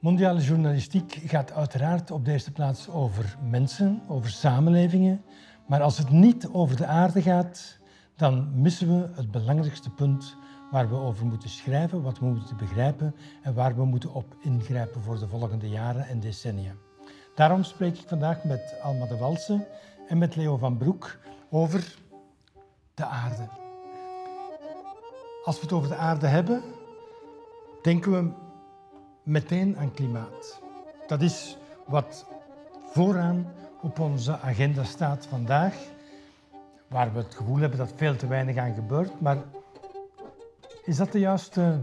Mondiale journalistiek gaat uiteraard op de eerste plaats over mensen, over samenlevingen. Maar als het niet over de aarde gaat, dan missen we het belangrijkste punt waar we over moeten schrijven, wat we moeten begrijpen en waar we moeten op ingrijpen voor de volgende jaren en decennia. Daarom spreek ik vandaag met Alma de Walse en met Leo van Broek over de aarde. Als we het over de aarde hebben, denken we meteen aan klimaat. Dat is wat vooraan op onze agenda staat vandaag, waar we het gevoel hebben dat veel te weinig aan gebeurt. Maar is dat de juiste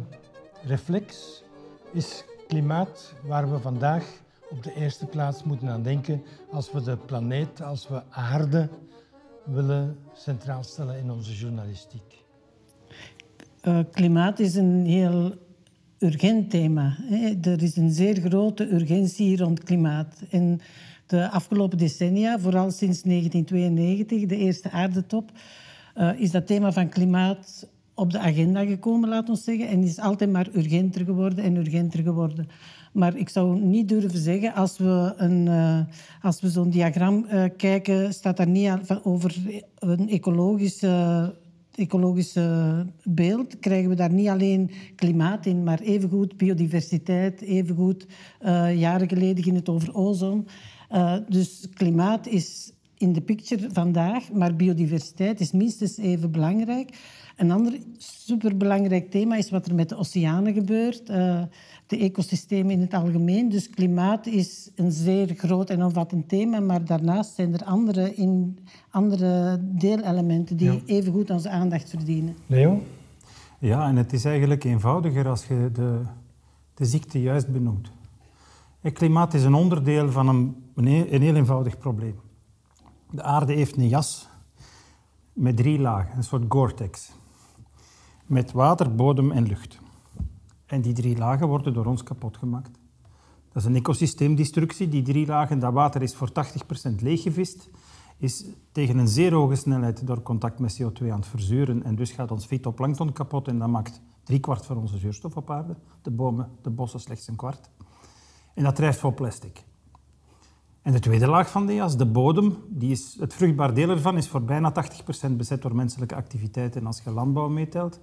reflex? Is klimaat waar we vandaag op de eerste plaats moeten aan denken als we de planeet, als we aarde willen centraal stellen in onze journalistiek? Uh, klimaat is een heel urgent thema. Er is een zeer grote urgentie rond klimaat. In de afgelopen decennia, vooral sinds 1992, de eerste aardetop, uh, is dat thema van klimaat op de agenda gekomen, laat ons zeggen, en is altijd maar urgenter geworden en urgenter geworden. Maar ik zou niet durven zeggen, als we, een, uh, als we zo'n diagram uh, kijken, staat daar niet aan, over een ecologische ecologische beeld krijgen we daar niet alleen klimaat in, maar evengoed biodiversiteit, evengoed uh, jaren geleden ging het over ozon. Uh, dus klimaat is in de picture vandaag, maar biodiversiteit is minstens even belangrijk. Een ander superbelangrijk thema is wat er met de oceanen gebeurt, uh, de ecosystemen in het algemeen. Dus klimaat is een zeer groot en omvattend thema, maar daarnaast zijn er andere, in, andere deelelementen die ja. even goed onze aandacht verdienen. Leo? Ja, en het is eigenlijk eenvoudiger als je de, de ziekte juist benoemt. Het klimaat is een onderdeel van een, een heel eenvoudig probleem. De aarde heeft een jas met drie lagen, een soort Gore-Tex met water, bodem en lucht. En die drie lagen worden door ons kapot gemaakt. Dat is een ecosysteemdestructie. Die drie lagen, dat water is voor 80% leeggevist, is tegen een zeer hoge snelheid door contact met CO2 aan het verzuren. En dus gaat ons fytoplankton kapot en dat maakt driekwart van onze zuurstof op aarde. De bomen, de bossen slechts een kwart. En dat drijft vol plastic. En de tweede laag van de jas, de bodem, die is, het vruchtbaar deel ervan is voor bijna 80% bezet door menselijke activiteiten als je landbouw meetelt.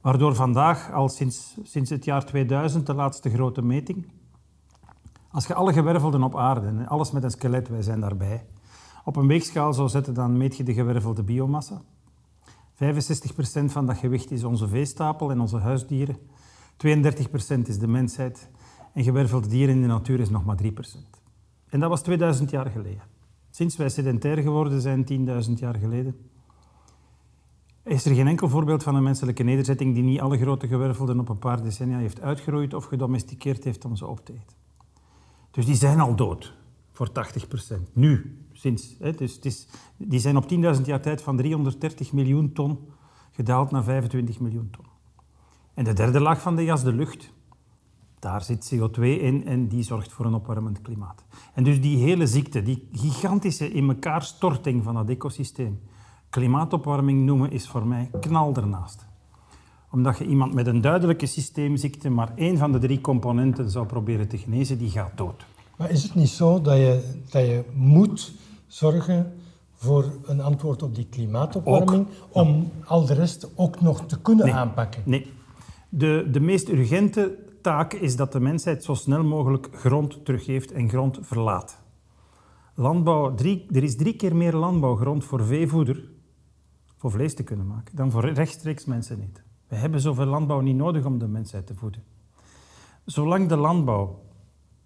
Waardoor vandaag, al sinds, sinds het jaar 2000, de laatste grote meting, als je alle gewervelden op aarde, alles met een skelet, wij zijn daarbij, op een weegschaal zou zetten, dan meet je de gewervelde biomassa. 65% van dat gewicht is onze veestapel en onze huisdieren. 32% is de mensheid. En gewervelde dieren in de natuur is nog maar 3%. En dat was 2000 jaar geleden. Sinds wij sedentair geworden zijn, 10.000 jaar geleden, is er geen enkel voorbeeld van een menselijke nederzetting die niet alle grote gewervelden op een paar decennia heeft uitgeroeid of gedomesticeerd heeft om ze op te eten. Dus die zijn al dood, voor 80%. Nu, sinds. Hè, dus is, die zijn op 10.000 jaar tijd van 330 miljoen ton gedaald naar 25 miljoen ton. En de derde laag van de jas, de lucht, daar zit CO2 in en die zorgt voor een opwarmend klimaat. En dus die hele ziekte, die gigantische in elkaar storting van dat ecosysteem, klimaatopwarming noemen is voor mij knal ernaast. Omdat je iemand met een duidelijke systeemziekte maar één van de drie componenten zou proberen te genezen, die gaat dood. Maar is het niet zo dat je, dat je moet zorgen voor een antwoord op die klimaatopwarming om al de rest ook nog te kunnen aanpakken? Nee. De, de meest urgente taak is dat de mensheid zo snel mogelijk grond teruggeeft en grond verlaat. Landbouw, er is drie keer meer landbouwgrond voor veevoeder voor vlees te kunnen maken dan voor rechtstreeks mensen eten. We hebben zoveel landbouw niet nodig om de mensheid te voeden. Zolang de landbouw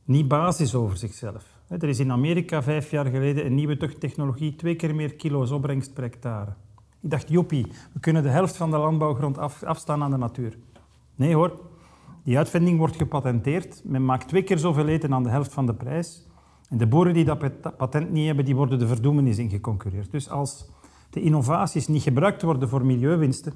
niet basis is over zichzelf. Er is in Amerika vijf jaar geleden een nieuwe technologie, twee keer meer kilo's opbrengst per hectare. Ik dacht, joepie, we kunnen de helft van de landbouwgrond af, afstaan aan de natuur. Nee hoor, die uitvinding wordt gepatenteerd. Men maakt twee keer zoveel eten aan de helft van de prijs. En de boeren die dat patent niet hebben, die worden de verdoemenis ingeconcurreerd. Dus als de innovaties niet gebruikt worden voor milieuwinsten,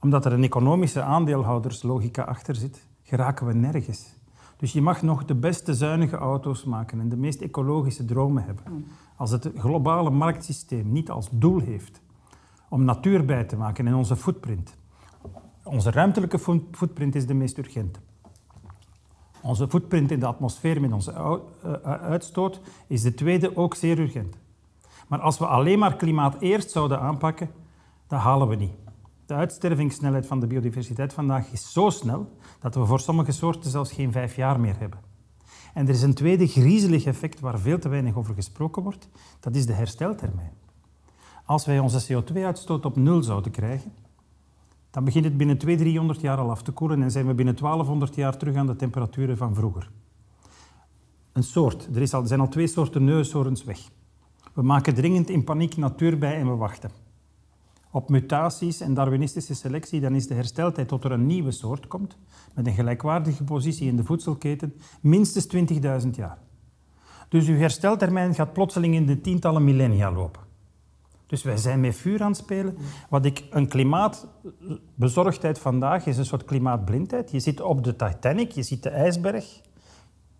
omdat er een economische aandeelhouderslogica achter zit, geraken we nergens. Dus je mag nog de beste zuinige auto's maken en de meest ecologische dromen hebben. Als het globale marktsysteem niet als doel heeft om natuur bij te maken en onze footprint. Onze ruimtelijke footprint is de meest urgente. Onze footprint in de atmosfeer met onze eh, uitstoot is de tweede ook zeer urgent. Maar als we alleen maar klimaat eerst zouden aanpakken, dat halen we niet. De uitstervingssnelheid van de biodiversiteit vandaag is zo snel dat we voor sommige soorten zelfs geen vijf jaar meer hebben. En er is een tweede griezelig effect waar veel te weinig over gesproken wordt. Dat is de hersteltermijn. Als wij onze CO2-uitstoot op nul zouden krijgen, dan begint het binnen 200, 300 jaar al af te koelen en zijn we binnen 1200 jaar terug aan de temperaturen van vroeger. Een soort. Er, is al, er zijn al twee soorten neushoorns weg. We maken dringend in paniek natuur bij en we wachten. Op mutaties en darwinistische selectie dan is de hersteltijd tot er een nieuwe soort komt, met een gelijkwaardige positie in de voedselketen, minstens 20.000 jaar. Dus uw hersteltermijn gaat plotseling in de tientallen millennia lopen. Dus wij zijn met vuur aan het spelen. Wat ik een klimaatbezorgdheid vandaag is een soort klimaatblindheid. Je zit op de Titanic, je ziet de ijsberg,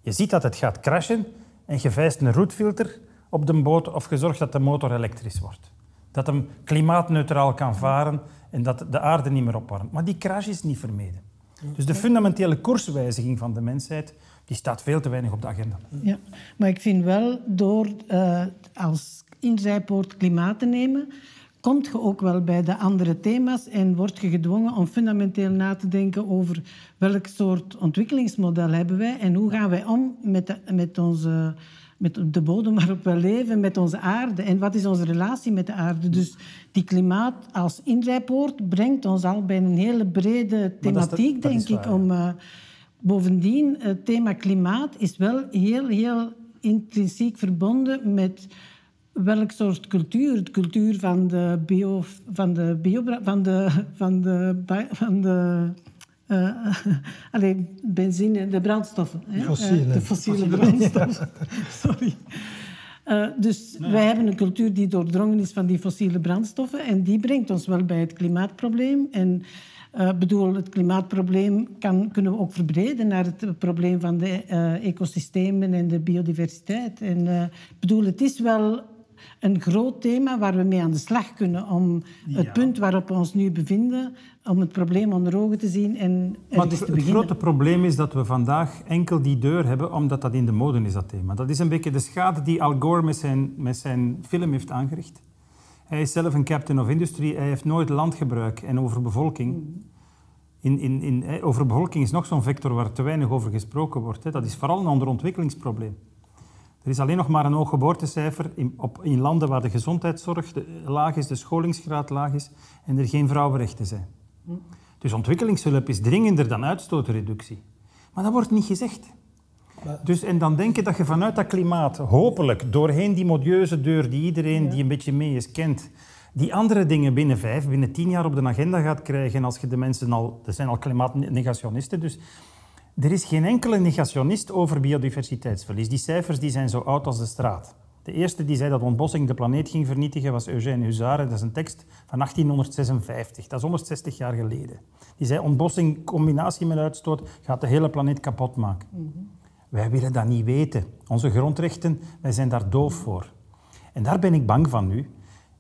je ziet dat het gaat crashen en je vijst een roetfilter op de boot of je zorgt dat de motor elektrisch wordt. Dat hem klimaatneutraal kan varen en dat de aarde niet meer opwarmt. Maar die crash is niet vermeden. Dus de fundamentele koerswijziging van de mensheid die staat veel te weinig op de agenda. Ja, maar ik vind wel door uh, als inrijpoort klimaat te nemen, komt je ook wel bij de andere thema's en word je gedwongen om fundamenteel na te denken over welk soort ontwikkelingsmodel hebben wij en hoe gaan wij om met, de, met onze met de bodem waarop we leven, met onze aarde. En wat is onze relatie met de aarde? Dus die klimaat als inrijpoort brengt ons al bij een hele brede thematiek, denk ik. Om, uh, bovendien, het thema klimaat is wel heel, heel intrinsiek verbonden met welk soort cultuur? De cultuur van de bio... Van de, bio, van de, van de, van de uh, alleen benzine, de brandstoffen. Hè? Fossiele. Uh, de fossiele, brandstoffen. Sorry. Uh, dus wij hebben een cultuur die doordrongen is van die fossiele brandstoffen en die brengt ons wel bij het klimaatprobleem. En uh, bedoel, het klimaatprobleem kan, kunnen we ook verbreden naar het probleem van de uh, ecosystemen en de biodiversiteit. En bedoel, het is wel een groot thema waar we mee aan de slag kunnen om het punt waarop we ons nu bevinden, om het probleem onder ogen te zien en maar het, het grote probleem is dat we vandaag enkel die deur hebben, omdat dat in de mode is, dat thema. Dat is een beetje de schade die Al Gore met zijn, met zijn film heeft aangericht. Hij is zelf een captain of industry, hij heeft nooit landgebruik en overbevolking. In, in, in, overbevolking is nog zo'n vector waar te weinig over gesproken wordt. Dat is vooral een onderontwikkelingsprobleem. Er is alleen nog maar een hoog geboortecijfer in, op, in landen waar de gezondheidszorg laag is, de scholingsgraad laag is en er geen vrouwenrechten zijn. Dus ontwikkelingshulp is dringender dan uitstootreductie. Maar dat wordt niet gezegd. Dus, en dan denk je dat je vanuit dat klimaat, hopelijk, doorheen die modieuze deur die iedereen die een beetje mee is kent, die andere dingen binnen vijf, binnen tien jaar op de agenda gaat krijgen als je de mensen al... Er zijn al klimaatnegationisten, dus er is geen enkele negationist over biodiversiteitsverlies. Die cijfers die zijn zo oud als de straat. De eerste die zei dat ontbossing de planeet ging vernietigen was Eugène Huzare. Dat is een tekst van 1856. Dat is 160 jaar geleden. Die zei ontbossing in combinatie met uitstoot gaat de hele planeet kapot maken. Wij willen dat niet weten. Onze grondrechten, wij zijn daar doof voor. En daar ben ik bang van nu.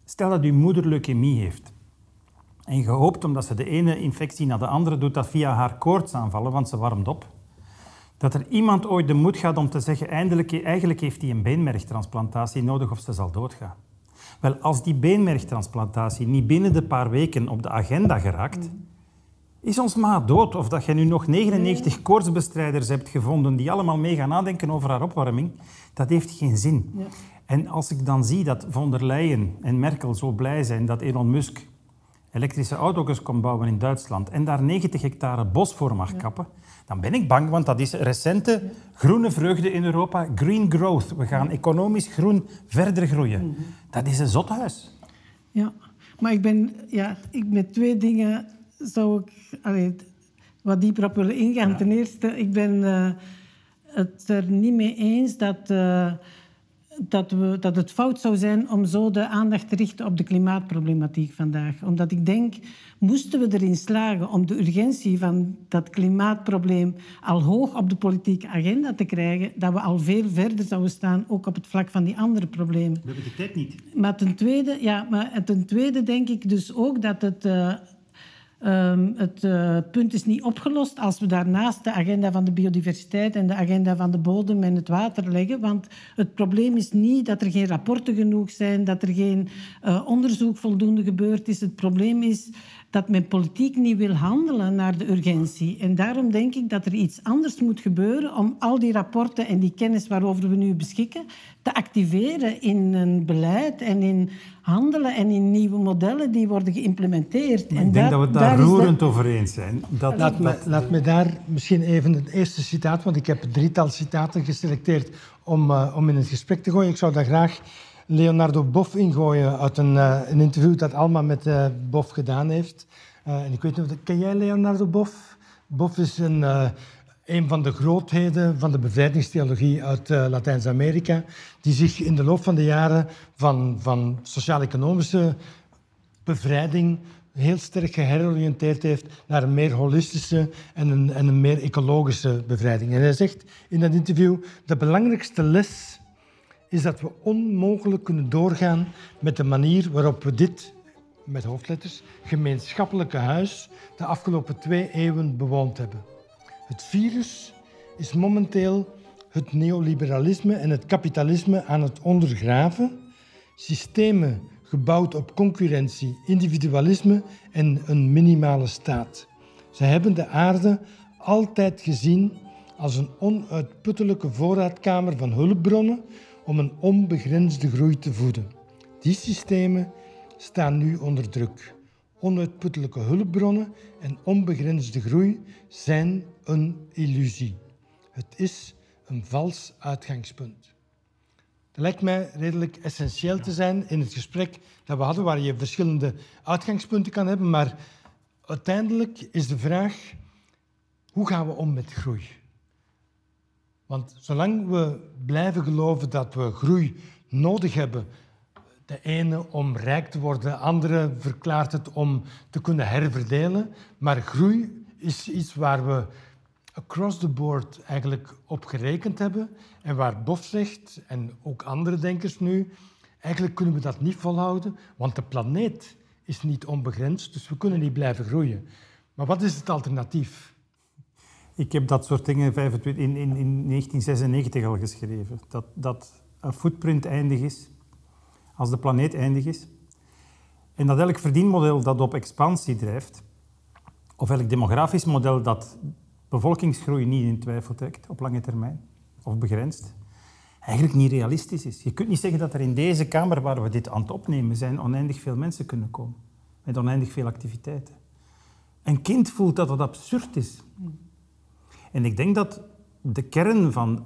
Stel dat uw moeder leukemie heeft. En je hoopt, omdat ze de ene infectie naar de andere doet, dat via haar koorts aanvallen, want ze warmt op. Dat er iemand ooit de moed gaat om te zeggen, eindelijk, eigenlijk heeft hij een beenmergtransplantatie nodig of ze zal doodgaan. Wel, als die beenmergtransplantatie niet binnen de paar weken op de agenda geraakt, is ons maat dood. Of dat je nu nog 99 koortsbestrijders hebt gevonden die allemaal mee gaan nadenken over haar opwarming, dat heeft geen zin. Ja. En als ik dan zie dat von der Leyen en Merkel zo blij zijn dat Elon Musk elektrische auto's komt bouwen in Duitsland en daar 90 hectare bos voor mag kappen, dan ben ik bang, want dat is recente groene vreugde in Europa. Green growth. We gaan economisch groen verder groeien. Mhm. Dat is een zothuis. Ja, maar ik ben ja, ik, met twee dingen zou ik allee, wat dieper op willen ingaan. Ten eerste, ik ben uh, het er niet mee eens dat... Uh, dat, we, dat het fout zou zijn om zo de aandacht te richten op de klimaatproblematiek vandaag. Omdat ik denk, moesten we erin slagen om de urgentie van dat klimaatprobleem al hoog op de politieke agenda te krijgen, dat we al veel verder zouden staan, ook op het vlak van die andere problemen. We hebben de tijd niet. Maar ten tweede, ja, maar ten tweede denk ik dus ook dat het... Uh, Ehm, het uh, punt is niet opgelost als we daarnaast de agenda van de biodiversiteit en de agenda van de bodem en het water leggen. Want het probleem is niet dat er geen rapporten genoeg zijn, dat er geen uh, onderzoek voldoende gebeurd is. Het probleem is dat men politiek niet wil handelen naar de urgentie. En daarom denk ik dat er iets anders moet gebeuren om al die rapporten en die kennis waarover we nu beschikken te activeren in een beleid en in handelen en in nieuwe modellen die worden geïmplementeerd. en ik denk dat we daar, roerend over eens zijn. Dat, laat, me, laat me daar misschien even het eerste citaat, want ik heb een drietal citaten geselecteerd om, uh, om in het gesprek te gooien. Ik zou daar graag Leonardo Boff ingooien uit een, uh, een interview dat Alma met uh, Boff gedaan heeft. en ik weet niet, ken jij Leonardo Boff? Boff is een, een van de grootheden van de bevrijdingstheologie uit uh, Latijns-Amerika, die zich in de loop van de jaren van, van sociaal-economische bevrijding heel sterk geheroriënteerd heeft naar een meer holistische en een, en een meer ecologische bevrijding. En hij zegt in dat interview, de belangrijkste les is dat we onmogelijk kunnen doorgaan met de manier waarop we dit, met hoofdletters, gemeenschappelijke huis de afgelopen twee eeuwen bewoond hebben. Het virus is momenteel het neoliberalisme en het kapitalisme aan het ondergraven. Systemen gebouwd op concurrentie, individualisme en een minimale staat. Ze hebben de aarde altijd gezien als een onuitputtelijke voorraadkamer van hulpbronnen om een onbegrensde groei te voeden. Die systemen staan nu onder druk. Onuitputtelijke hulpbronnen en onbegrensde groei zijn een illusie. Het is een vals uitgangspunt. Dat lijkt mij redelijk essentieel te zijn in het gesprek dat we hadden, waar je verschillende uitgangspunten kan hebben, maar uiteindelijk is de vraag, hoe gaan we om met groei? Want zolang we blijven geloven dat we groei nodig hebben de ene om rijk te worden, de andere verklaart het om te kunnen herverdelen. Maar groei is iets waar we across the board eigenlijk op gerekend hebben. En waar Bof zegt, en ook andere denkers nu, eigenlijk kunnen we dat niet volhouden, want de planeet is niet onbegrensd, dus we kunnen niet blijven groeien. Maar wat is het alternatief? Ik heb dat soort dingen in, in, in 1996 al geschreven. Dat, dat een footprint eindig is, als de planeet eindig is. En dat elk verdienmodel dat op expansie drijft, of elk demografisch model dat bevolkingsgroei niet in twijfel trekt op lange termijn, of begrenst, eigenlijk niet realistisch is. Je kunt niet zeggen dat er in deze kamer waar we dit aan het opnemen zijn, oneindig veel mensen kunnen komen, met oneindig veel activiteiten. Een kind voelt dat dat absurd is. En ik denk dat de kern van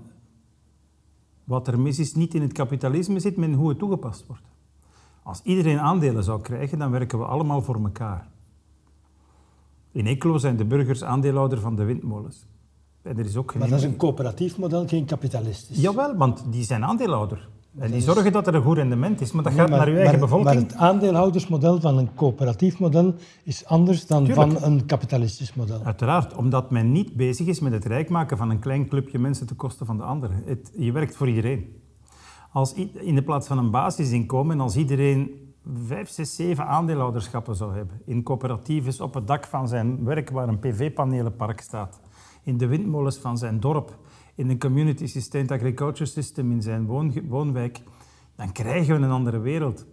wat er mis is niet in het kapitalisme zit, maar in hoe het toegepast wordt. Als iedereen aandelen zou krijgen, dan werken we allemaal voor elkaar. In Eeklo zijn de burgers aandeelhouder van de windmolens. En er is ook geen... Maar dat is een coöperatief model, geen kapitalistisch. Jawel, want die zijn aandeelhouder. En die zorgen dat er een goed rendement is, maar dat gaat naar uw eigen bevolking. Maar het aandeelhoudersmodel van een coöperatief model is anders dan van een kapitalistisch model. Uiteraard, omdat men niet bezig is met het rijk maken van een klein clubje mensen ten koste van de anderen. Het, je werkt voor iedereen. Als in de plaats van een basisinkomen, als iedereen vijf, zes, zeven aandeelhouderschappen zou hebben, in coöperatives op het dak van zijn werk waar een pv-panelenpark staat, in de windmolens van zijn dorp, in een community sustained agriculture system in zijn woonwijk, dan krijgen we een andere wereld.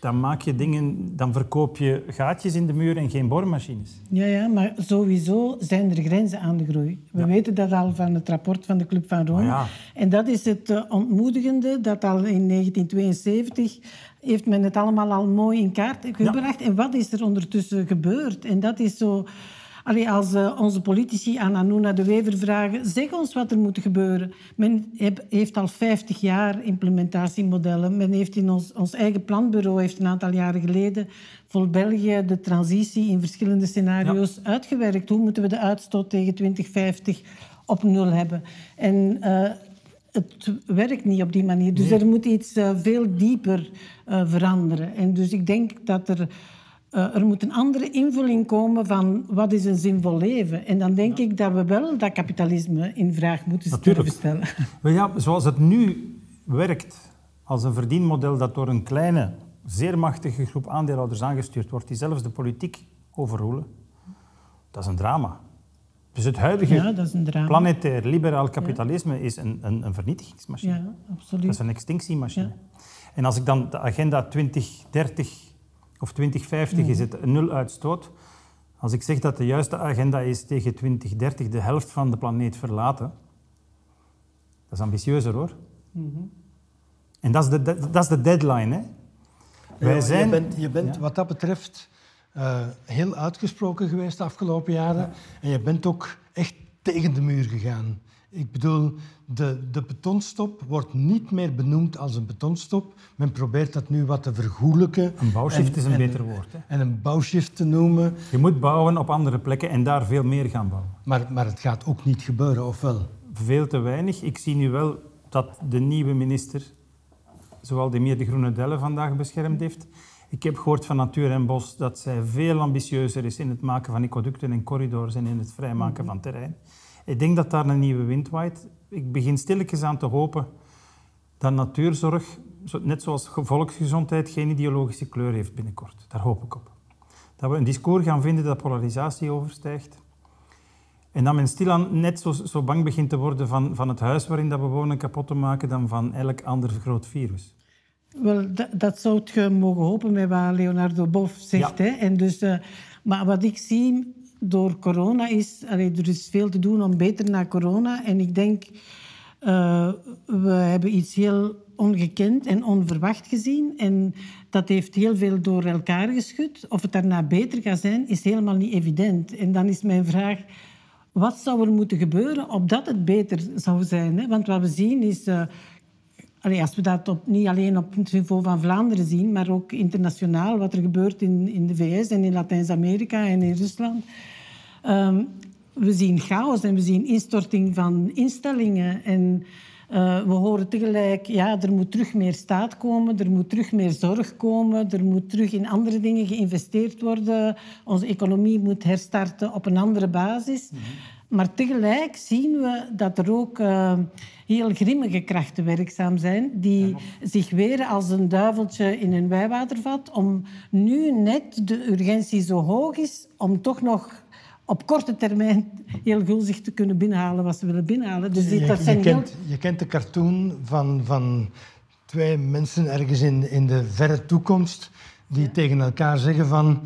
Dan maak je dingen, dan verkoop je gaatjes in de muur en geen boormachines. Ja, ja, maar sowieso zijn er grenzen aan de groei. We weten dat al van het rapport van de Club van Rome. Ja. En dat is het uh, ontmoedigende dat al in 1972 heeft men het allemaal al mooi in kaart gebracht. En wat is er ondertussen gebeurd? En dat is zo Allee, als uh, onze politici aan Anuna de Wever vragen, zeg ons wat er moet gebeuren. Men heeft al 50 jaar implementatiemodellen. Men heeft in ons, ons eigen planbureau heeft een aantal jaren geleden voor België de transitie in verschillende scenario's uitgewerkt. Hoe moeten we de uitstoot tegen 2050 op nul hebben? En uh, het werkt niet op die manier. Dus er moet iets uh, veel dieper veranderen. En dus ik denk dat er uh, er moet een andere invulling komen van wat is een zinvol leven. En dan denk ik dat we wel dat kapitalisme in vraag moeten durven stellen. Ja, zoals het nu werkt, als een verdienmodel dat door een kleine, zeer machtige groep aandeelhouders aangestuurd wordt, die zelfs de politiek overroelen, dat is een drama. Dus het huidige Ja, dat is een drama. planetair liberaal kapitalisme is een, een, een vernietigingsmachine. Ja, Dat absoluut. is een extinctiemachine. Ja. En als ik dan de agenda 2030 of 2050 is het nul uitstoot. Als ik zeg dat de juiste agenda is tegen 2030 de helft van de planeet verlaten, dat is ambitieuzer hoor. En dat is de, dat, dat is de deadline. Hè. Wij Ja, zijn, Je bent, je bent Ja. wat dat betreft eh, heel uitgesproken geweest de afgelopen jaren. En je bent ook echt tegen de muur gegaan. Ik bedoel, de, de betonstop wordt niet meer benoemd als een betonstop. Men probeert dat nu wat te vergoelijken. Een bouwshift en- is een en- beter woord. Hè. En een bouwshift te noemen. Je moet bouwen op andere plekken en daar veel meer gaan bouwen. Maar, maar het gaat ook niet gebeuren, of wel? Veel te weinig. Ik zie nu wel dat de nieuwe minister, zoal die meer de groene dellen vandaag beschermd heeft. Ik heb gehoord van Natuur en Bos dat zij veel ambitieuzer is in het maken van ecoducten en corridors en in het vrijmaken van terrein. Ik denk dat daar een nieuwe wind waait. Ik begin stilletjes aan te hopen dat natuurzorg, zo- net zoals ge- volksgezondheid, geen ideologische kleur heeft binnenkort. Daar hoop ik op. Dat we een discours gaan vinden dat polarisatie overstijgt. En dat men stilaan net zo, zo bang begint te worden van, van het huis waarin dat we wonen kapot te maken dan van elk ander groot virus. Wel, dat, dat zou je mogen hopen met wat Leonardo Boff zegt. Ja. Hè? En dus, eh, maar wat ik zie door corona is... er is veel te doen om beter na corona. En ik denk, eh, we hebben iets heel ongekend en onverwacht gezien. En dat heeft heel veel door elkaar geschud. Of het daarna beter gaat zijn, is helemaal niet evident. En dan is mijn vraag... Wat zou er moeten gebeuren opdat het beter zou zijn? Hè? Want wat we zien is... eh, Als we dat op, niet alleen op het niveau van Vlaanderen zien, maar ook internationaal, wat er gebeurt in, in de VS en in Latijns-Amerika en in Rusland. Ehm, we zien chaos en we zien instorting van instellingen. En eh, we horen tegelijk, ja, er moet terug meer staat komen, er moet terug meer zorg komen, er moet terug in andere dingen geïnvesteerd worden. Onze economie moet herstarten op een andere basis. Maar tegelijk zien we dat er ook eh, heel grimmige krachten werkzaam zijn, die zich weren als een duiveltje in een wijwatervat, om nu net de urgentie zo hoog is, om toch nog op korte termijn heel gulzig te kunnen binnenhalen wat ze willen binnenhalen. Dus Je, dat je zijn heel... kent, je kent de cartoon van, van twee mensen ergens in, in de verre toekomst die tegen elkaar zeggen van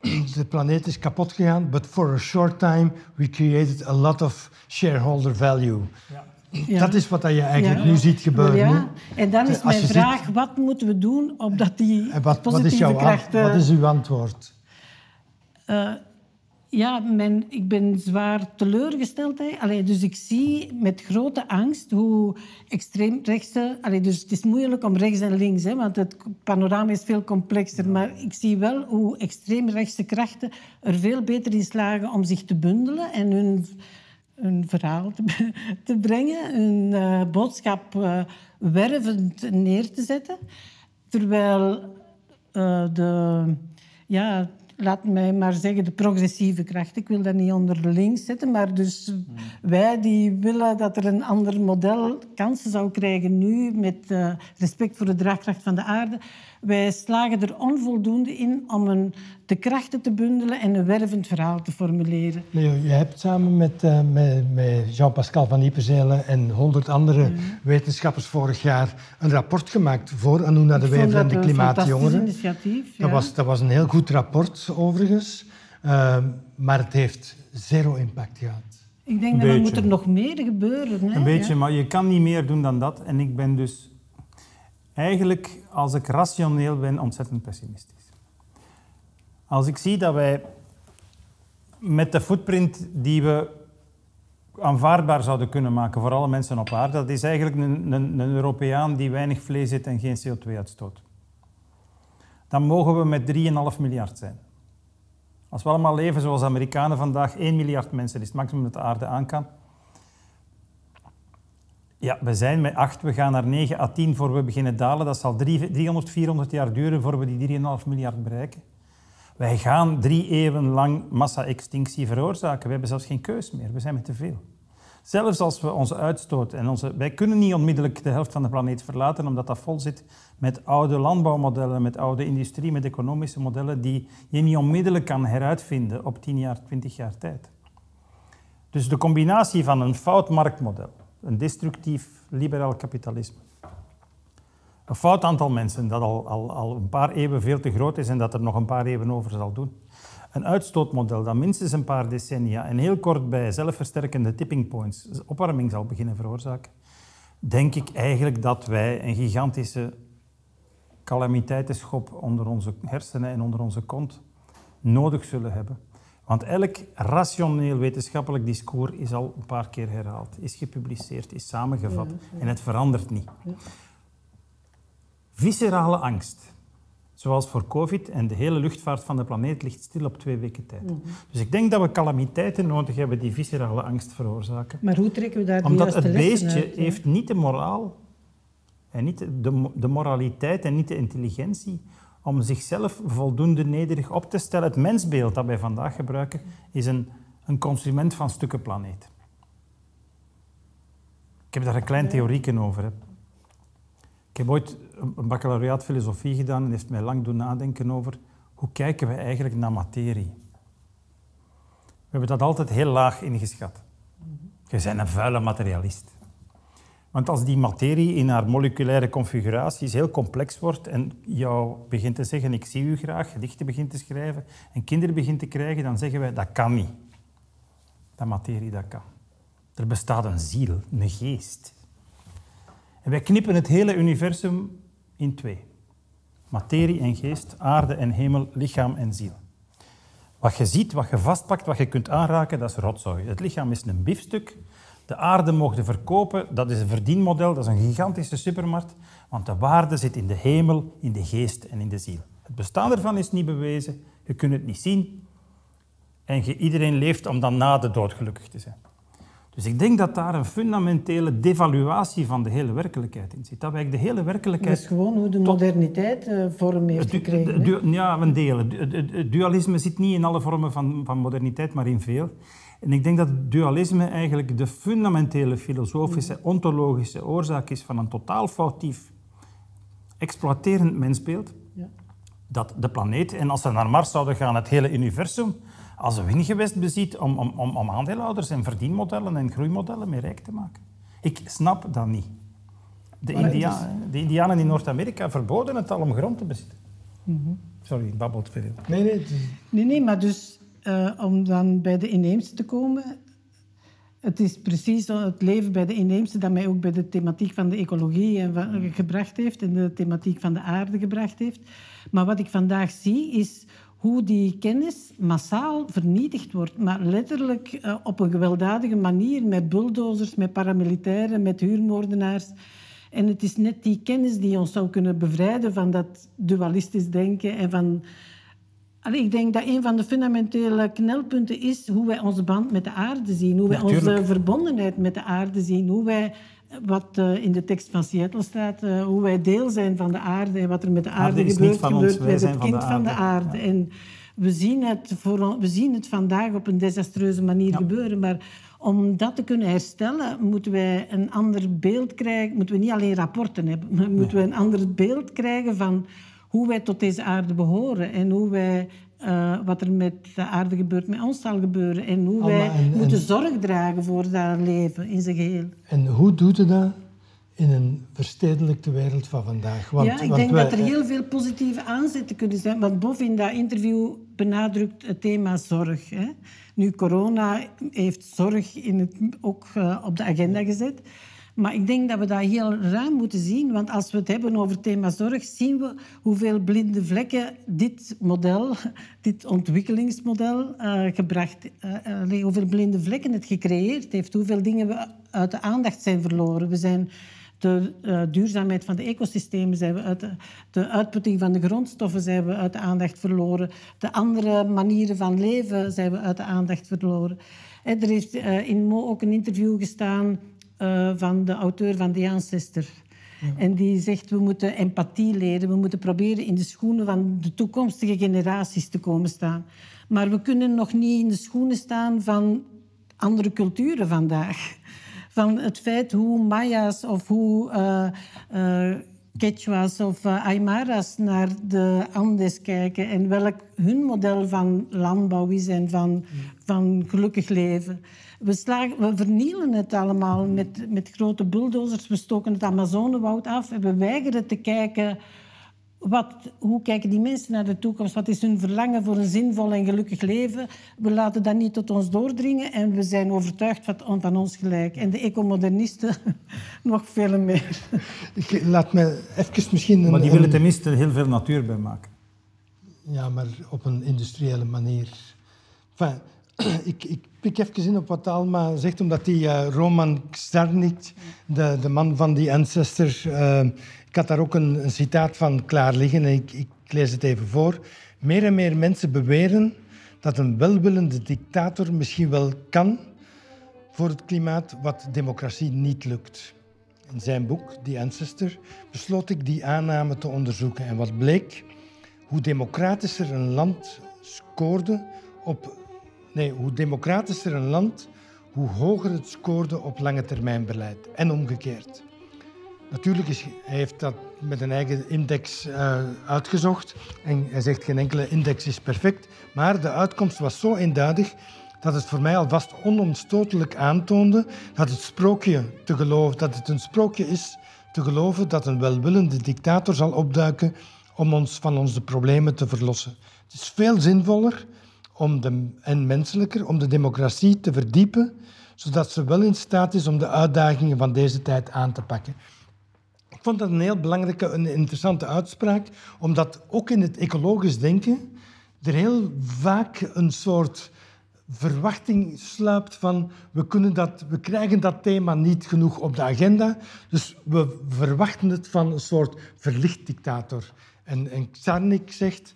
de planeet is kapot gegaan, but for a short time we created a lot of shareholder value. Ja. Dat is wat je eigenlijk Ja. nu ziet gebeuren. Ja, en dan is mijn ziet- vraag, wat moeten we doen opdat die En wat, wat, is jouw, krachten... wat is uw antwoord? Eh, ja, ik ben zwaar teleurgesteld. Hè. Allee, dus ik zie met grote angst hoe extreemrechtse... Allee, dus het is moeilijk om rechts en links, hè, want het panorama is veel complexer. Maar ik zie wel hoe extreemrechtse krachten er veel beter in slagen om zich te bundelen en hun, hun verhaal te, te brengen, hun eh, boodschap eh, wervend neer te zetten. Terwijl eh, de, ja, laat mij maar zeggen, de progressieve kracht. Ik wil dat niet onder links zetten, maar dus wij die willen dat er een ander model kansen zou krijgen nu, met eh, respect voor de draagkracht van de aarde. Wij slagen er onvoldoende in om een, de krachten te bundelen en een wervend verhaal te formuleren. Leo, je hebt samen met, eh, met, met Jean-Pascal van Ypezelen en honderd andere wetenschappers vorig jaar een rapport gemaakt voor Anuna de Wever en dat de een fantastisch Klimaatjongeren. initiatief. Dat, was, dat was een heel goed rapport, overigens. Ehm, maar het heeft zero impact gehad. Ik denk dat er moet er nog meer gebeuren. Hè? Een beetje, Ja. maar je kan niet meer doen dan dat. En ik ben dus eigenlijk, als ik rationeel ben, ontzettend pessimistisch. Als ik zie dat wij met de footprint die we aanvaardbaar zouden kunnen maken voor alle mensen op aarde, dat is eigenlijk een, een, een Europeaan die weinig vlees eet en geen CO2 uitstoot. Dan mogen we met 3,5 miljard zijn. Als we allemaal leven zoals Amerikanen vandaag, 1 miljard mensen is het maximum dat de aarde aan kan. Ja, we zijn met 8, we gaan naar 9 à 10 voor we beginnen dalen. Dat zal drie- 300, 400 jaar duren voor we die 3,5 miljard bereiken. Wij gaan drie eeuwen lang massa-extinctie veroorzaken. We hebben zelfs geen keus meer. We zijn met te veel. Zelfs als we onze uitstoot en onze... Wij kunnen niet onmiddellijk de helft van de planeet verlaten, omdat dat vol zit met oude landbouwmodellen, met oude industrie, met economische modellen die je niet onmiddellijk kan heruitvinden op 10 jaar, 20 jaar tijd. Dus de combinatie van een fout marktmodel, een destructief liberaal kapitalisme, een fout aantal mensen dat al, al, al een paar eeuwen veel te groot is en dat er nog een paar eeuwen over zal doen, een uitstootmodel dat minstens een paar decennia en heel kort bij zelfversterkende tipping points opwarming zal beginnen veroorzaken, denk ik eigenlijk dat wij een gigantische calamiteitenschop onder onze hersenen en onder onze kont nodig zullen hebben. Want elk rationeel wetenschappelijk discours is al een paar keer herhaald, is gepubliceerd, is samengevat en het verandert niet. Viscerale angst Zoals voor COVID en de hele luchtvaart van de planeet ligt stil op twee weken tijd. Mhm. Dus ik denk dat we calamiteiten nodig hebben die viscerale angst veroorzaken. Maar hoe trekken we daar die Omdat het beestje heeft niet de moraal en niet de, de moraliteit en niet de intelligentie om zichzelf voldoende nederig op te stellen. Het mensbeeld dat wij vandaag gebruiken is een, een consument van stukken planeet. Ik heb daar een klein theorieken over. Ik heb ooit een baccalaureaat filosofie gedaan en heeft mij lang doen nadenken over hoe kijken we eigenlijk naar materie. We hebben dat altijd heel laag ingeschat. Je bent een vuile materialist. Want als die materie in haar moleculaire configuraties heel complex wordt en jou begint te zeggen, ik zie u graag, gedichten begint te schrijven en kinderen begint te krijgen, dan zeggen wij, dat kan niet. Dat materie, dat kan. Er bestaat een ziel, een geest. En wij knippen het hele universum in twee. Materie en geest, aarde en hemel, lichaam en ziel. Wat je ziet, wat je vastpakt, wat je kunt aanraken, dat is rotzooi. Het lichaam is een biefstuk. De aarde mogen verkopen, dat is een verdienmodel, dat is een gigantische supermarkt. Want de waarde zit in de hemel, in de geest en in de ziel. Het bestaan ervan is niet bewezen, je kunt het niet zien. En iedereen leeft om dan na de dood gelukkig te zijn. Dus ik denk dat daar een fundamentele devaluatie van de hele werkelijkheid in zit. Dat wij de hele werkelijkheid... Dat is gewoon hoe de moderniteit uh, vorm heeft gekregen. ja, een deel. Het dualisme zit niet in alle vormen van, van moderniteit, maar in veel. En ik denk dat dualisme eigenlijk de fundamentele filosofische, ontologische oorzaak is van een totaal foutief, exploiterend mensbeeld. Ja. Dat de planeet, en als we naar Mars zouden gaan, het hele universum, als een wingewest beziet om, om, om, om aandeelhouders en verdienmodellen en groeimodellen mee rijk te maken. Ik snap dat niet. De, India de Indianen in Noord-Amerika verboden het al om grond te bezitten. Mm Sorry, ik babbelt veel. Nee, nee. Nee, nee, maar dus uh, om dan bij de inheemse te komen... Het is precies het leven bij de inheemse dat mij ook bij de thematiek van de ecologie en gebracht heeft en de thematiek van de aarde gebracht heeft. Maar wat ik vandaag zie is hoe die kennis massaal vernietigd wordt, maar letterlijk uh, op een gewelddadige manier met bulldozers, met paramilitairen, met huurmoordenaars. En het is net die kennis die ons zou kunnen bevrijden van dat dualistisch denken en van... Allee, ik denk dat een van de fundamentele knelpunten is hoe wij onze band met de aarde zien, hoe wij onze verbondenheid met de aarde zien, hoe wij wat uh, in de tekst van Seattle staat, uh, hoe wij deel zijn van de aarde en wat er met de aarde, aarde gebeurt, gebeurt met het kind van de aarde. Ja. En we zien, het voor, we zien het vandaag op een desastreuze manier ja. gebeuren, maar om dat te kunnen herstellen, moeten wij een ander beeld krijgen. Moeten we niet alleen rapporten hebben, maar moeten we een ander beeld krijgen van hoe wij tot deze aarde behoren en hoe wij uh, wat er met de aarde gebeurt, met ons zal gebeuren. En hoe wij moeten zorg dragen voor dat leven in zijn geheel. En hoe doet je dat in een verstedelijkte wereld van vandaag? Want, ja, ik denk dat er heel veel positieve aanzetten kunnen zijn. Want Bof in dat interview benadrukt het thema zorg. Hè. Nu, corona heeft zorg in het, ook uh, op de agenda gezet. Maar ik denk dat we dat heel ruim moeten zien. Want als we het hebben over het thema zorg, zien we hoeveel blinde vlekken dit model, dit ontwikkelingsmodel, uh, gebracht uh, hoeveel blinde vlekken het gecreëerd heeft. Hoeveel dingen we uit de aandacht zijn verloren. We zijn de duurzaamheid van de ecosystemen zijn we uit de, de, uitputting van de grondstoffen zijn we uit de aandacht verloren. De andere manieren van leven zijn we uit de aandacht verloren. er heeft in Mo ook een interview gestaan uh, van de auteur van The Ancestor. En die zegt, we moeten empathie leren. We moeten proberen in de schoenen van de toekomstige generaties te komen staan. Maar we kunnen nog niet in de schoenen staan van andere culturen vandaag. Van het feit hoe Maya's of hoe uh, Quechua's of uh, Aymara's naar de Andes kijken en welk hun model van landbouw is en van, van gelukkig leven. We, slagen, vernielen het allemaal met, met grote bulldozers. We stoken het Amazonewoud af en we weigeren te kijken wat, hoe kijken die mensen naar de toekomst? Wat is hun verlangen voor een zinvol en gelukkig leven? We laten dat niet tot ons doordringen en we zijn overtuigd van, van ons gelijk. En de ecomodernisten nog veel meer. Laat me even misschien... Een, maar die willen tenminste heel veel natuur bij maken. Ja, maar op een industriële manier. Enfin, ik, ik pik even in op wat Alma zegt, omdat die uh, Roman Czarnik, de, de man van die ancestor... Uh, ik had daar ook een, citaat van klaar liggen en ik, ik lees het even voor. Meer en meer mensen beweren dat een welwillende dictator misschien wel kan voor het klimaat wat democratie niet lukt. In zijn boek, The Ancestor, besloot ik die aanname te onderzoeken. En wat bleek? Hoe democratischer een land scoorde op... Nee, hoe democratischer een land, hoe hoger het scoorde op lange termijn beleid. En omgekeerd. Natuurlijk is, hij heeft dat met een eigen index uh, uitgezocht. En hij zegt geen enkele index is perfect. Maar de uitkomst was zo eenduidig dat het voor mij alvast onomstotelijk aantoonde dat het, sprookje te geloven, dat het een sprookje is te geloven dat een welwillende dictator zal opduiken om ons van onze problemen te verlossen. Het is veel zinvoller om de, en menselijker om de democratie te verdiepen, zodat ze wel in staat is om de uitdagingen van deze tijd aan te pakken. Ik vond dat een heel belangrijke en interessante uitspraak, omdat ook in het ecologisch denken er heel vaak een soort verwachting sluipt van we, kunnen dat, we krijgen dat thema niet genoeg op de agenda, dus we verwachten het van een soort verlicht dictator. En, en Czarnik zegt,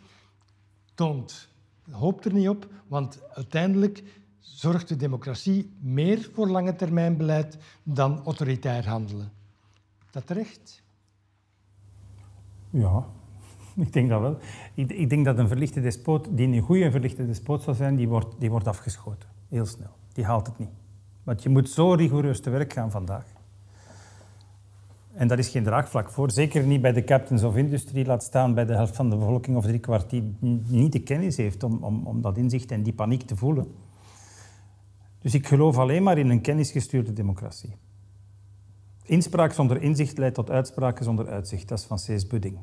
don't. Hoop er niet op, want uiteindelijk zorgt de democratie meer voor lange termijn beleid dan autoritair handelen dat terecht? Ja, ik denk dat wel. Ik, denk dat een verlichte despoot, die een goede verlichte despoot zou zijn, die wordt, die wordt afgeschoten. Heel snel. Die haalt het niet. Want je moet zo rigoureus te werk gaan vandaag. En daar is geen draagvlak voor. Zeker niet bij de captains of industry, laat staan bij de helft van de bevolking of driekwart die niet de kennis heeft om, om, om dat inzicht en die paniek te voelen. Dus ik geloof alleen maar in een kennisgestuurde democratie. Inspraak zonder inzicht leidt tot uitspraken zonder uitzicht. Dat is van Cees Budding.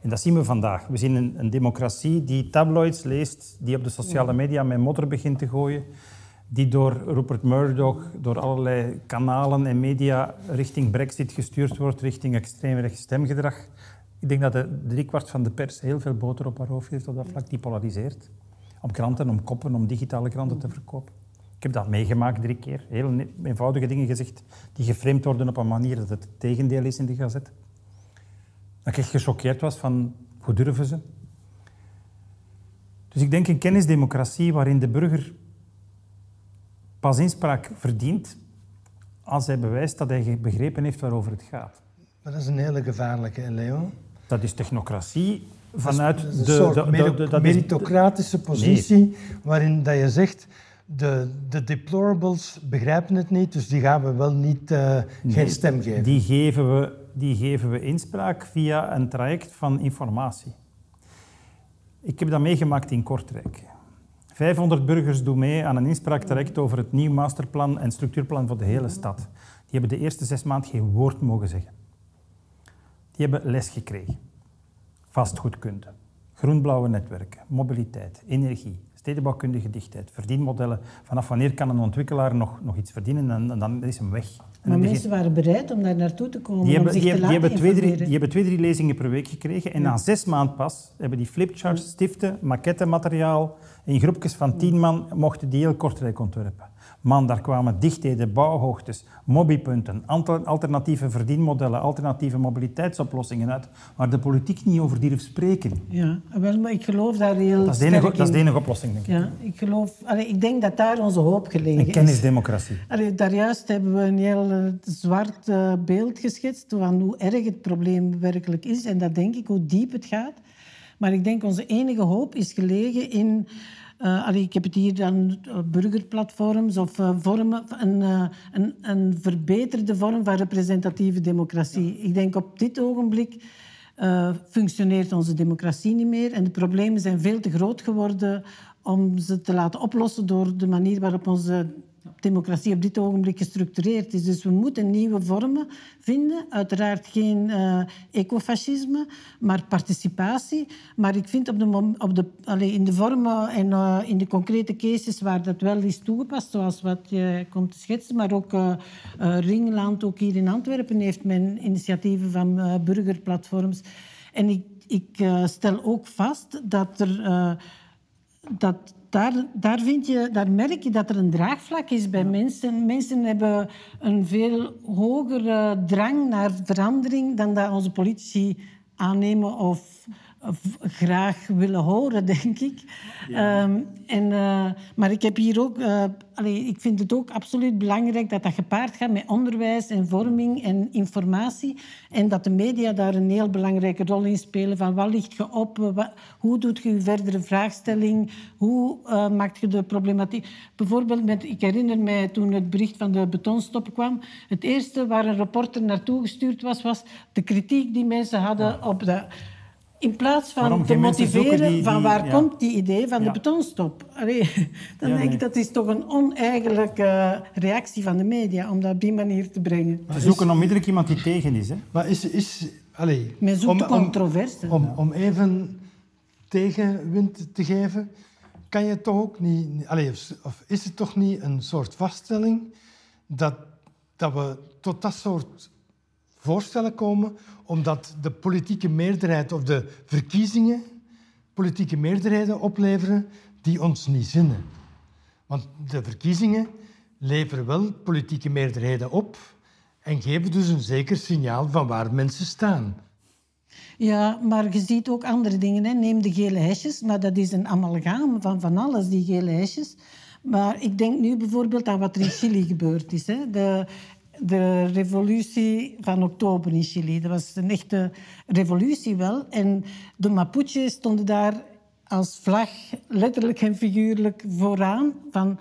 En dat zien we vandaag. We zien een, een, democratie die tabloids leest, die op de sociale media met modder begint te gooien, die door Rupert Murdoch, door allerlei kanalen en media richting brexit gestuurd wordt, richting extreemrechts stemgedrag. Ik denk dat de driekwart van de pers heel veel boter op haar hoofd heeft op dat vlak, die polariseert. Om kranten, om koppen, om digitale kranten te verkopen. Ik heb dat meegemaakt drie keer. Heel eenvoudige dingen gezegd die geframed worden op een manier dat het, het tegendeel is in de gazet. Dat ik echt gechoqueerd was van hoe durven ze? Dus ik denk een kennisdemocratie waarin de burger pas inspraak verdient als hij bewijst dat hij begrepen heeft waarover het gaat. Maar dat is een hele gevaarlijke, Leo. Dat is technocratie vanuit de, de, de, de, meritocratische positie waarin dat je zegt de, de deplorables begrijpen het niet, dus die gaan we wel niet, uh, geen stem geven. Die geven, we, die geven we inspraak via een traject van informatie. Ik heb dat meegemaakt in Kortrijk. 500 burgers doen mee aan een inspraaktraject over het nieuw masterplan en structuurplan voor de hele stad. Die hebben de eerste zes maanden geen woord mogen zeggen. Die hebben les gekregen. Vastgoedkunde, groenblauwe netwerken, mobiliteit, energie, stedenbouwkundige dichtheid, verdienmodellen. Vanaf wanneer kan een ontwikkelaar nog, nog iets verdienen en, dan is hem weg. En maar mensen waren bereid om daar naartoe te komen, die hebben, die, die hebben twee, drie, die hebben twee, drie lezingen per week gekregen en na zes maanden pas hebben die flipcharts, stiften, maquettemateriaal in groepjes van tien man mochten die heel Kortrijk ontwerpen. Man, daar kwamen dichtheden, bouwhoogtes, mobiepunten, alternatieve verdienmodellen, alternatieve mobiliteitsoplossingen uit, waar de politiek niet over durft spreken. Ja, wel, maar ik geloof daar heel dat is de enige, Dat is de enige oplossing, denk ik. Ja, ik, geloof, allee, ik denk dat daar onze hoop gelegen is. Een kennisdemocratie. Allee, daar juist hebben we een heel uh, zwart uh, beeld geschetst van hoe erg het probleem werkelijk is. En dat denk ik, hoe diep het gaat. Maar ik denk onze enige hoop is gelegen in Uh, allee, ik heb het hier dan uh, burgerplatforms of uh, vormen, een, een, een, verbeterde vorm van representatieve democratie. Ik denk op dit ogenblik functioneert onze democratie niet meer en de problemen zijn veel te groot geworden om ze te laten oplossen door de manier waarop onze democratie op dit ogenblik gestructureerd is. Dus we moeten nieuwe vormen vinden. Uiteraard geen uh, ecofascisme, maar participatie. Maar ik vind op de, op de, in de vormen en uh, in de concrete cases waar dat wel is toegepast, zoals wat je komt te schetsen, maar ook uh, Ringland, ook hier in Antwerpen, heeft men initiatieven van burgerplatforms. En ik, ik stel ook vast dat er dat daar, daar, vind je, daar merk je dat er een draagvlak is bij mensen. Mensen hebben een veel hogere drang naar verandering dan dat onze politici aannemen of graag willen horen, denk ik. Um, en, uh, maar ik heb hier ook... Uh, allee, ik vind het ook absoluut belangrijk dat dat gepaard gaat met onderwijs en vorming en informatie. En dat de media daar een heel belangrijke rol in spelen. Van wat ligt je op? Wat, hoe doet je je verdere vraagstelling? Hoe uh, maakt je de problematiek... Bijvoorbeeld, met, ik herinner mij toen het bericht van de betonstop kwam. Het eerste waar een reporter naartoe gestuurd was, was de kritiek die mensen hadden op de in plaats van te motiveren van waar komt die idee van de betonstop. Allee, dan denk ik dat is toch een oneigenlijke reactie van de media om dat op die manier te brengen. Ze zoeken onmiddellijk iemand die tegen is. Hè? Maar is... is allee, Men zoekt om, controverse. Om, om, even tegenwind te geven, kan je toch ook niet... Allee, of is het toch niet een soort vaststelling dat, dat we tot dat soort voorstellen komen omdat de politieke meerderheid of de verkiezingen politieke meerderheden opleveren die ons niet zinnen. Want de verkiezingen leveren wel politieke meerderheden op en geven dus een zeker signaal van waar mensen staan. Ja, maar je ziet ook andere dingen. Hè. Neem de gele hesjes, maar dat is een amalgaam van van alles, die gele hesjes. Maar ik denk nu bijvoorbeeld aan wat er in Chili gebeurd is. Hè. De de revolutie van oktober in Chili. Dat was een echte revolutie wel. En de Mapuche stonden daar als vlag, letterlijk en figuurlijk, vooraan van,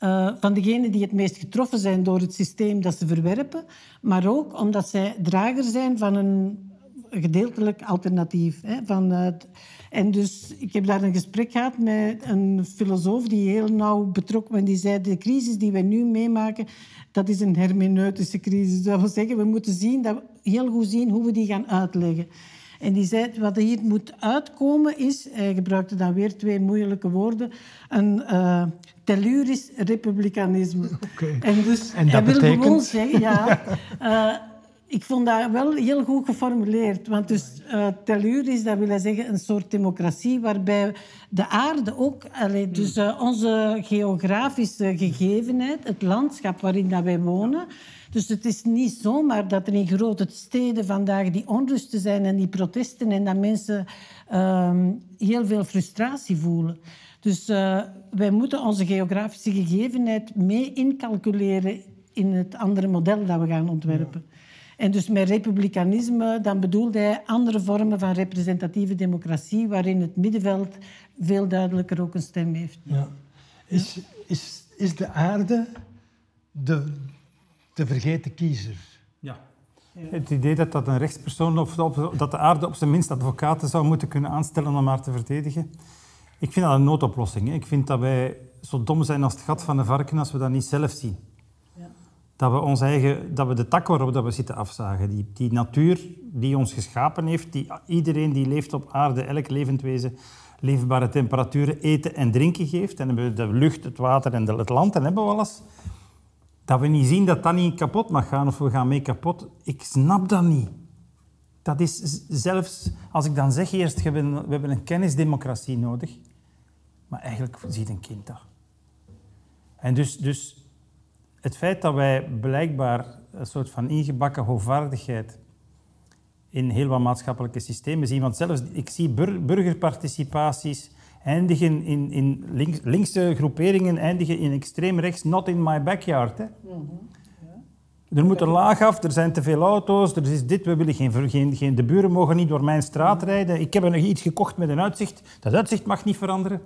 uh, van degenen die het meest getroffen zijn door het systeem dat ze verwerpen. Maar ook omdat zij drager zijn van een gedeeltelijk alternatief. Hè, van, en dus ik heb daar een gesprek gehad met een filosoof die heel nauw betrokken was. Die zei, de crisis die we nu meemaken, dat is een hermeneutische crisis. Dat wil zeggen, we moeten zien, dat heel goed zien hoe we die gaan uitleggen. En die zei, wat er hier moet uitkomen is, hij gebruikte dan weer twee moeilijke woorden, een uh, tellurisch republikanisme. Okay. En dus en dat wil betekent... gewoon zeggen, ja, uh, ik vond dat wel heel goed geformuleerd. Want dus uh, tellurisch, dat wil zeggen een soort democratie waarbij de aarde ook, allee, dus uh, onze geografische gegevenheid, het landschap waarin dat wij wonen. Dus het is niet zomaar dat er in grote steden vandaag die onrusten zijn en die protesten en dat mensen uh, heel veel frustratie voelen. Dus uh, wij moeten onze geografische gegevenheid mee incalculeren in het andere model dat we gaan ontwerpen. Ja. En dus met republikeinisme, dan bedoelde hij andere vormen van representatieve democratie, waarin het middenveld veel duidelijker ook een stem heeft. Ja. Is, is, is de aarde de, de vergeten kiezer? Ja. Het idee dat dat een rechtspersoon of dat de aarde op zijn minst advocaten zou moeten kunnen aanstellen om haar te verdedigen. Ik vind dat een noodoplossing. Ik vind dat wij zo dom zijn als het gat van de varken als we dat niet zelf zien dat we, ons eigen, dat we de tak waarop dat we zitten afzagen. Die, die natuur die ons geschapen heeft, die iedereen die leeft op aarde, elk levend wezen, leefbare temperaturen, eten en drinken geeft. En hebben we de lucht, het water en het land en hebben we alles. Dat we niet zien dat dat niet kapot mag gaan of we gaan mee kapot. Ik snap dat niet. Dat is zelfs, als ik dan zeg eerst, we hebben, een kennisdemocratie nodig. Maar eigenlijk ziet een kind dat. En dus, dus het feit dat wij blijkbaar een soort van ingebakken hoogvaardigheid in heel wat maatschappelijke systemen zien. Want zelfs ik zie burgerparticipaties eindigen in, in links, linkse groeperingen, eindigen in extreem rechts, not in my backyard. Hè. Mm Er moet een laag af, er zijn te veel auto's, er is dit, we willen geen, geen, geen, de buren mogen niet door mijn straat rijden. Ik heb nog iets gekocht met een uitzicht, dat uitzicht mag niet veranderen.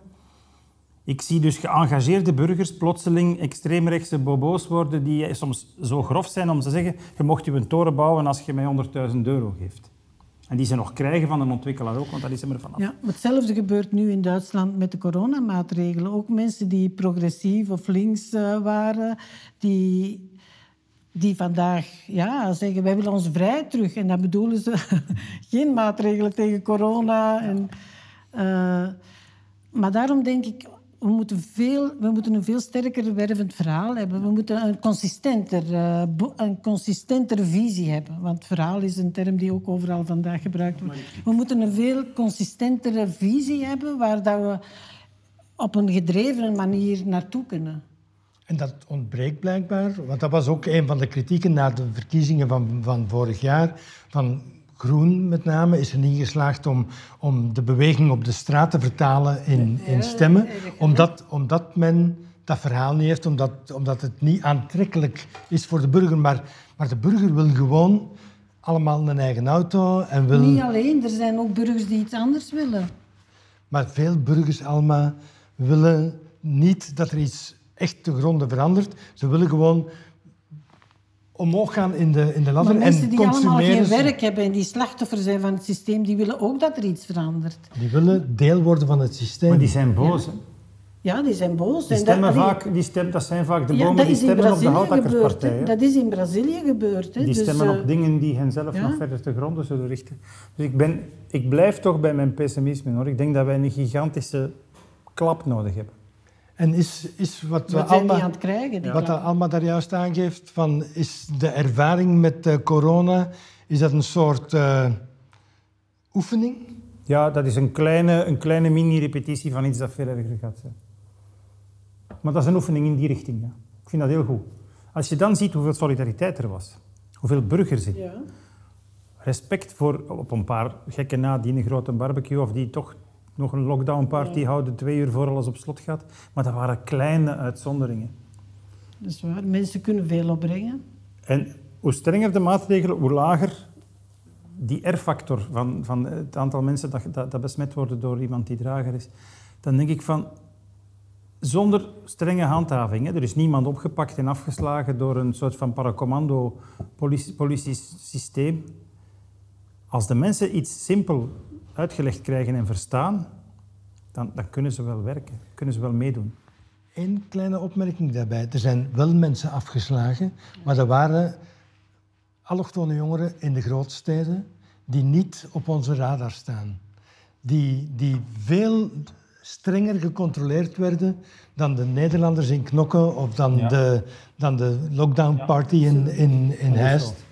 Ik zie dus geëngageerde burgers plotseling extreemrechtse bobo's worden die soms zo grof zijn om te zeggen je mocht je een toren bouwen als je mij 100.000 euro geeft. En die ze nog krijgen van een ontwikkelaar ook, want dat is er vanaf. Ja, hetzelfde gebeurt nu in Duitsland met de coronamaatregelen. Ook mensen die progressief of links uh, waren, die, die vandaag ja, zeggen wij willen onze vrijheid terug. En dat bedoelen ze geen maatregelen tegen corona. En, uh, maar daarom denk ik, we moeten, veel, we moeten een veel sterker wervend verhaal hebben. We moeten een consistenter, uh, een consistentere visie hebben. Want verhaal is een term die ook overal vandaag gebruikt wordt. We moeten een veel consistentere visie hebben waar dat we op een gedreven manier naartoe kunnen. En dat ontbreekt blijkbaar, want dat was ook een van de kritieken na de verkiezingen van, van vorig jaar. Van Groen met name is er niet geslaagd om, om de beweging op de straat te vertalen in, in stemmen, omdat, omdat men dat verhaal niet heeft, omdat, omdat het niet aantrekkelijk is voor de burger. Maar, maar de burger wil gewoon allemaal een eigen auto en wil... Niet alleen, er zijn ook burgers die iets anders willen. Maar veel burgers, Alma, willen niet dat er iets echt te gronden verandert. Ze willen gewoon omhoog gaan in de, in de ladder. Maar mensen die allemaal geen werk hebben en die slachtoffer zijn van het systeem, die willen ook dat er iets verandert. Die willen deel worden van het systeem. Maar die zijn boos. Ja. Ja, die zijn boos. Die stemmen dat, vaak, die stem, dat zijn vaak de bomen ja, die stemmen op de houtakkerspartij. Dat is in Brazilië gebeurd. Hè. Die dus, stemmen uh, op dingen die hen zelf ja. nog verder te gronden zullen richten. Dus ik, ben, ik blijf toch bij mijn pessimisme. Hoor. Ik denk dat wij een gigantische klap nodig hebben. En is, is wat, wat Alma, aan het krijgen, wat Alma daar juist aangeeft, van, is de ervaring met uh, corona, is dat een soort uh, oefening? Ja, dat is een kleine, een kleine mini-repetitie van iets dat veel erger gaat zijn. Maar dat is een oefening in die richting. Ja. Ik vind dat heel goed. Als je dan ziet hoeveel solidariteit er was, hoeveel burgers er ja. respect voor op een paar gekken na die een grote barbecue of die toch nog een lockdown-party ja. houden twee uur voor alles op slot gaat. Maar dat waren kleine uitzonderingen. Dat is waar. Mensen kunnen veel opbrengen. En hoe strenger de maatregelen, hoe lager die R-factor van, van het aantal mensen dat, dat, dat, besmet worden door iemand die drager is. Dan denk ik van, zonder strenge handhaving, hè, er is niemand opgepakt en afgeslagen door een soort van paracommando politie-systeem. Als de mensen iets simpel uitgelegd krijgen en verstaan, dan, dan kunnen ze wel werken, kunnen ze wel meedoen. Eén kleine opmerking daarbij. Er zijn wel mensen afgeslagen, maar er waren allochtone jongeren in de grootsteden die niet op onze radar staan. Die, die veel strenger gecontroleerd werden dan de Nederlanders in Knokken of dan, de, dan de lockdown party in, in, in Heist.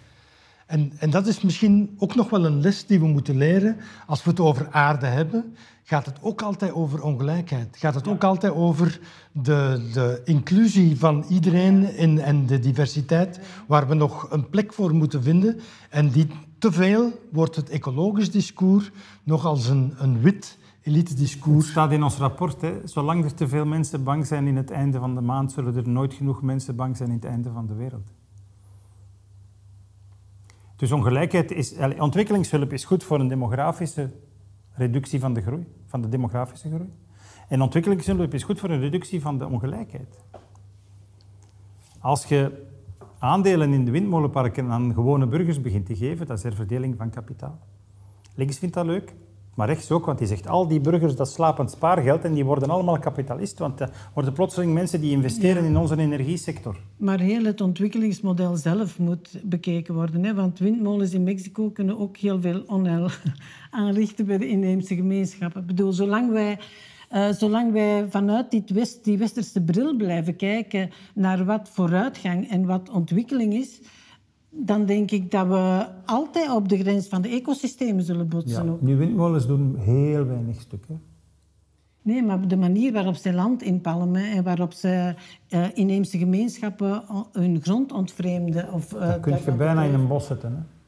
En, en dat is misschien ook nog wel een les die we moeten leren. Als we het over aarde hebben, gaat het ook altijd over ongelijkheid. Gaat het ook altijd over de, de inclusie van iedereen in, en de diversiteit, waar we nog een plek voor moeten vinden. En die te veel wordt het ecologisch discours nog als een, een wit elite discours. Het staat in ons rapport, hè. zolang er te veel mensen bang zijn in het einde van de maand, zullen er nooit genoeg mensen bang zijn in het einde van de wereld. Dus ongelijkheid is, ontwikkelingshulp is goed voor een demografische reductie van de groei, van de demografische groei. En ontwikkelingshulp is goed voor een reductie van de ongelijkheid. Als je aandelen in de windmolenparken aan gewone burgers begint te geven, dat is herverdeling van kapitaal. Links vindt dat leuk, maar rechts ook, want die zegt al die burgers dat slapend spaargeld en die worden allemaal kapitalist, want er worden plotseling mensen die investeren in onze energiesector. Maar heel het ontwikkelingsmodel zelf moet bekeken worden, hè? want windmolens in Mexico kunnen ook heel veel onheil aanrichten bij de inheemse gemeenschappen. Ik bedoel, zolang wij... Uh, zolang wij vanuit die, west, die westerse bril blijven kijken naar wat vooruitgang en wat ontwikkeling is, dan denk ik dat we altijd op de grens van de ecosystemen zullen botsen. Ja, nu windmolens doen heel weinig stukken. Nee, maar de manier waarop ze land inpalmen en waarop ze uh, inheemse gemeenschappen hun grond ontvreemden. Of, uh, dat kun je bijna in een bos zetten. Hè?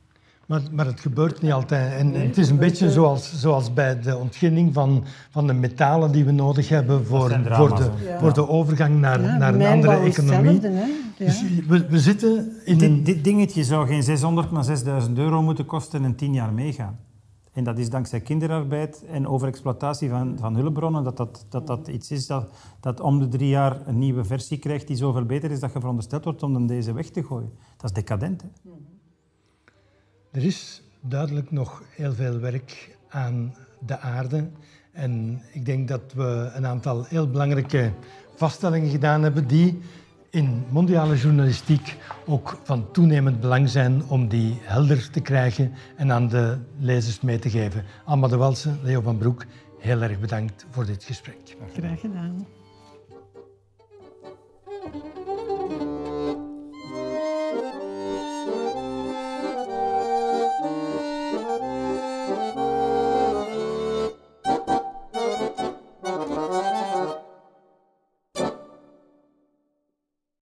Maar, maar het gebeurt niet altijd. En het is een beetje zoals, zoals bij de ontginning van, van de metalen die we nodig hebben voor, voor, de, voor de overgang naar, naar een andere economie. Dus we, we zitten in dit, een... Dit dingetje zou geen 600, maar 6000 euro moeten kosten en 10 jaar meegaan. En dat is dankzij kinderarbeid en overexploitatie van, van hulpbronnen dat dat, dat dat iets is dat, dat om de drie jaar een nieuwe versie krijgt die zoveel beter is dat je verondersteld wordt om dan deze weg te gooien. Dat is decadent. Hè? Er is duidelijk nog heel veel werk aan de aarde. En ik denk dat we een aantal heel belangrijke vaststellingen gedaan hebben die in mondiale journalistiek ook van toenemend belang zijn om die helder te krijgen en aan de lezers mee te geven. Amma de Walsen, Leo van Broek, heel erg bedankt voor dit gesprek. Graag gedaan.